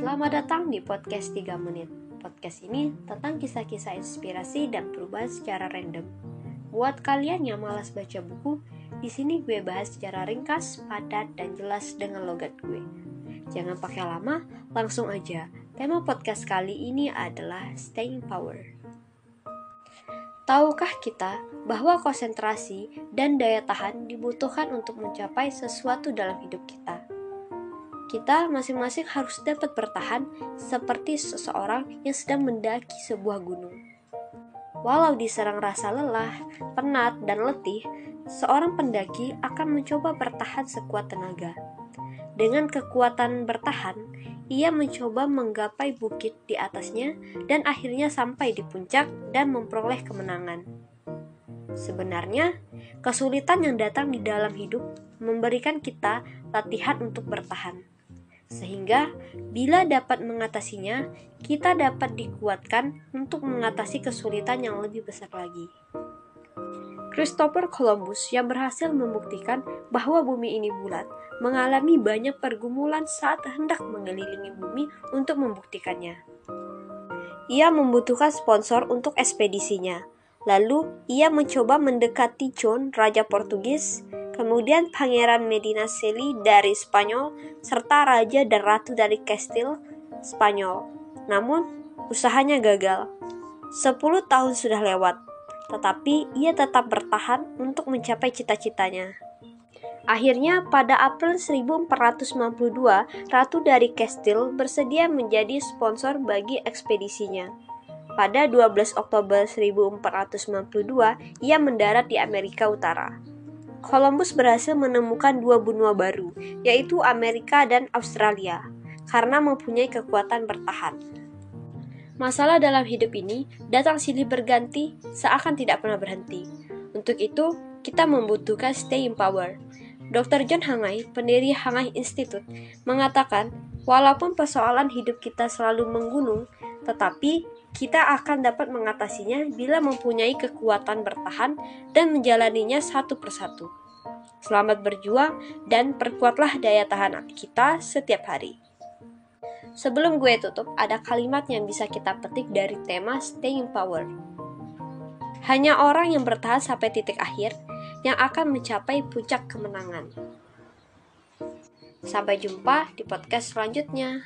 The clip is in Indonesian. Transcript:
Selamat datang di podcast 3 menit. Podcast ini tentang kisah-kisah inspirasi dan perubahan secara random. Buat kalian yang malas baca buku, di sini gue bahas secara ringkas, padat, dan jelas dengan logat gue. Jangan pakai lama, langsung aja. Tema podcast kali ini adalah staying power. Tahukah kita bahwa konsentrasi dan daya tahan dibutuhkan untuk mencapai sesuatu dalam hidup kita? Kita masing-masing harus dapat bertahan seperti seseorang yang sedang mendaki sebuah gunung. Walau diserang rasa lelah, penat, dan letih, seorang pendaki akan mencoba bertahan sekuat tenaga. Dengan kekuatan bertahan, ia mencoba menggapai bukit di atasnya dan akhirnya sampai di puncak dan memperoleh kemenangan. Sebenarnya, kesulitan yang datang di dalam hidup memberikan kita latihan untuk bertahan sehingga bila dapat mengatasinya, kita dapat dikuatkan untuk mengatasi kesulitan yang lebih besar lagi. Christopher Columbus yang berhasil membuktikan bahwa bumi ini bulat mengalami banyak pergumulan saat hendak mengelilingi bumi untuk membuktikannya. Ia membutuhkan sponsor untuk ekspedisinya. Lalu, ia mencoba mendekati John, raja Portugis, kemudian Pangeran Medina Celi dari Spanyol, serta Raja dan Ratu dari Kastil, Spanyol. Namun, usahanya gagal. Sepuluh tahun sudah lewat, tetapi ia tetap bertahan untuk mencapai cita-citanya. Akhirnya, pada April 1492, Ratu dari Kastil bersedia menjadi sponsor bagi ekspedisinya. Pada 12 Oktober 1492, ia mendarat di Amerika Utara. Columbus berhasil menemukan dua benua baru, yaitu Amerika dan Australia, karena mempunyai kekuatan bertahan. Masalah dalam hidup ini datang silih berganti seakan tidak pernah berhenti. Untuk itu, kita membutuhkan staying power. Dr. John Hangai, pendiri Hangai Institute, mengatakan, walaupun persoalan hidup kita selalu menggunung, tetapi kita akan dapat mengatasinya bila mempunyai kekuatan bertahan dan menjalaninya satu persatu. Selamat berjuang dan perkuatlah daya tahan kita setiap hari. Sebelum gue tutup, ada kalimat yang bisa kita petik dari tema Staying Power. Hanya orang yang bertahan sampai titik akhir yang akan mencapai puncak kemenangan. Sampai jumpa di podcast selanjutnya.